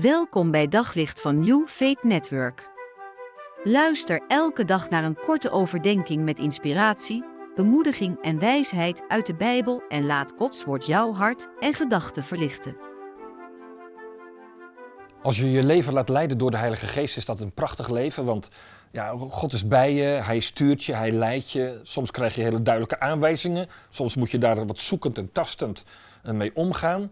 Welkom bij Daglicht van New Faith Network. Luister elke dag naar een korte overdenking met inspiratie, bemoediging en wijsheid uit de Bijbel en laat Gods woord jouw hart en gedachten verlichten. Als je je leven laat leiden door de Heilige Geest, is dat een prachtig leven. Want ja, God is bij je, Hij stuurt je, Hij leidt je. Soms krijg je hele duidelijke aanwijzingen. Soms moet je daar wat zoekend en tastend eh, mee omgaan.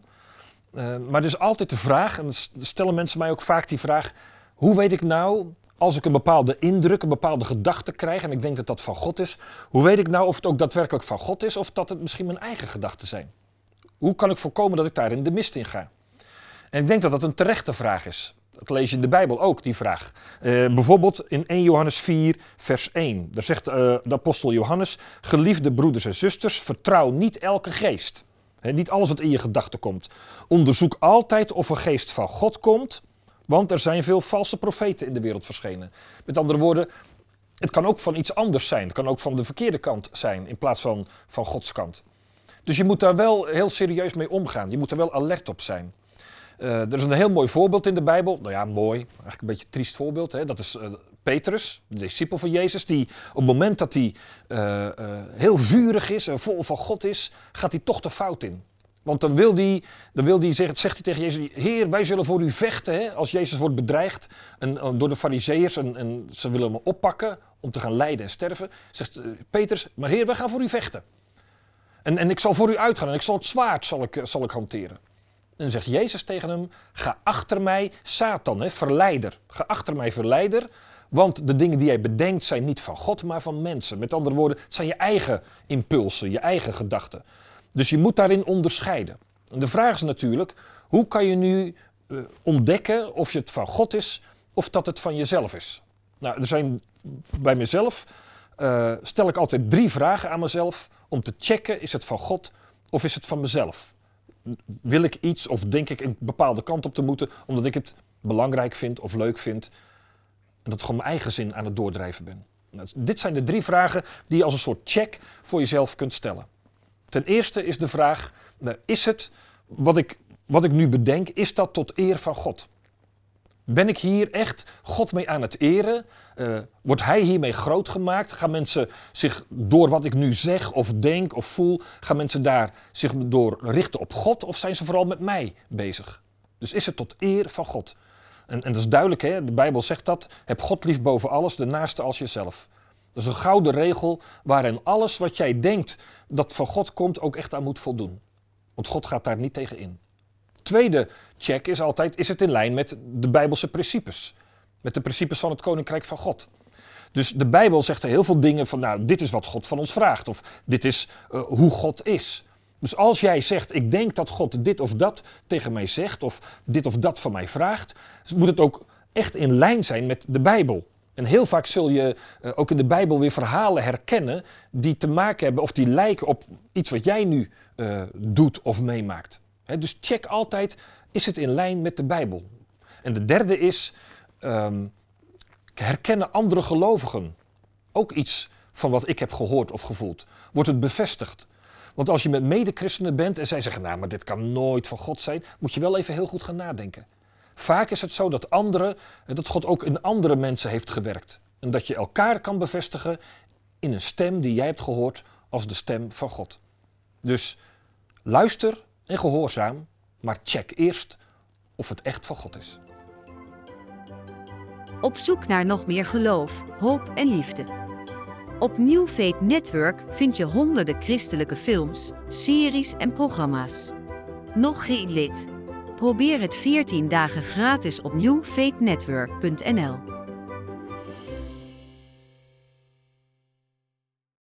Uh, maar er is altijd de vraag, en stellen mensen mij ook vaak die vraag: hoe weet ik nou, als ik een bepaalde indruk, een bepaalde gedachte krijg, en ik denk dat dat van God is, hoe weet ik nou of het ook daadwerkelijk van God is of dat het misschien mijn eigen gedachten zijn? Hoe kan ik voorkomen dat ik daar in de mist in ga? En ik denk dat dat een terechte vraag is. Dat lees je in de Bijbel ook, die vraag. Uh, bijvoorbeeld in 1 Johannes 4, vers 1. Daar zegt uh, de apostel Johannes: Geliefde broeders en zusters, vertrouw niet elke geest niet alles wat in je gedachten komt. Onderzoek altijd of een geest van God komt, want er zijn veel valse profeten in de wereld verschenen. Met andere woorden, het kan ook van iets anders zijn. Het kan ook van de verkeerde kant zijn in plaats van van Gods kant. Dus je moet daar wel heel serieus mee omgaan. Je moet er wel alert op zijn. Uh, er is een heel mooi voorbeeld in de Bijbel. Nou ja, mooi. Eigenlijk een beetje een triest voorbeeld. Hè? Dat is uh, Petrus, de discipel van Jezus, die op het moment dat hij uh, uh, heel vurig is en vol van God is, gaat hij toch de fout in. Want dan wil hij, dan wil hij zeggen, zegt hij tegen Jezus, Heer, wij zullen voor u vechten. Hè? Als Jezus wordt bedreigd en, en door de fariseeërs en, en, ze willen hem oppakken om te gaan lijden en sterven. Zegt Petrus, maar Heer, wij gaan voor u vechten. En, en ik zal voor u uitgaan en ik zal het zwaard zal ik, zal ik hanteren. En dan zegt Jezus tegen hem, ga achter mij, Satan, hè, verleider. Ga achter mij, verleider. Want de dingen die jij bedenkt zijn niet van God, maar van mensen. Met andere woorden, het zijn je eigen impulsen, je eigen gedachten. Dus je moet daarin onderscheiden. En de vraag is natuurlijk, hoe kan je nu uh, ontdekken of het van God is of dat het van jezelf is? Nou, er zijn bij mezelf, uh, stel ik altijd drie vragen aan mezelf om te checken, is het van God of is het van mezelf? Wil ik iets of denk ik een bepaalde kant op te moeten omdat ik het belangrijk vind of leuk vind en dat ik gewoon mijn eigen zin aan het doordrijven ben. Nou, dit zijn de drie vragen die je als een soort check voor jezelf kunt stellen. Ten eerste is de vraag, nou, is het wat ik, wat ik nu bedenk, is dat tot eer van God? Ben ik hier echt God mee aan het eren? Uh, wordt Hij hiermee groot gemaakt? Gaan mensen zich door wat ik nu zeg of denk of voel, gaan mensen daar zich door richten op God of zijn ze vooral met mij bezig? Dus is het tot eer van God? En, en dat is duidelijk, hè? de Bijbel zegt dat. Heb God lief boven alles, de naaste als jezelf. Dat is een gouden regel waarin alles wat jij denkt dat van God komt ook echt aan moet voldoen. Want God gaat daar niet tegen in. Tweede check is altijd, is het in lijn met de Bijbelse principes? Met de principes van het Koninkrijk van God. Dus de Bijbel zegt er heel veel dingen van, nou, dit is wat God van ons vraagt. Of dit is uh, hoe God is. Dus als jij zegt, ik denk dat God dit of dat tegen mij zegt, of dit of dat van mij vraagt, moet het ook echt in lijn zijn met de Bijbel. En heel vaak zul je uh, ook in de Bijbel weer verhalen herkennen die te maken hebben of die lijken op iets wat jij nu uh, doet of meemaakt. Dus check altijd, is het in lijn met de Bijbel? En de derde is, um, herkennen andere gelovigen ook iets van wat ik heb gehoord of gevoeld? Wordt het bevestigd? Want als je met medechristenen bent en zij zeggen, nou, maar dit kan nooit van God zijn, moet je wel even heel goed gaan nadenken. Vaak is het zo dat anderen, dat God ook in andere mensen heeft gewerkt. En dat je elkaar kan bevestigen in een stem die jij hebt gehoord als de stem van God. Dus luister en gehoorzaam, maar check eerst of het echt van God is. Op zoek naar nog meer geloof, hoop en liefde. Op New Faith Network vind je honderden christelijke films, series en programma's. Nog geen lid? Probeer het 14 dagen gratis op newfaithnetwork.nl.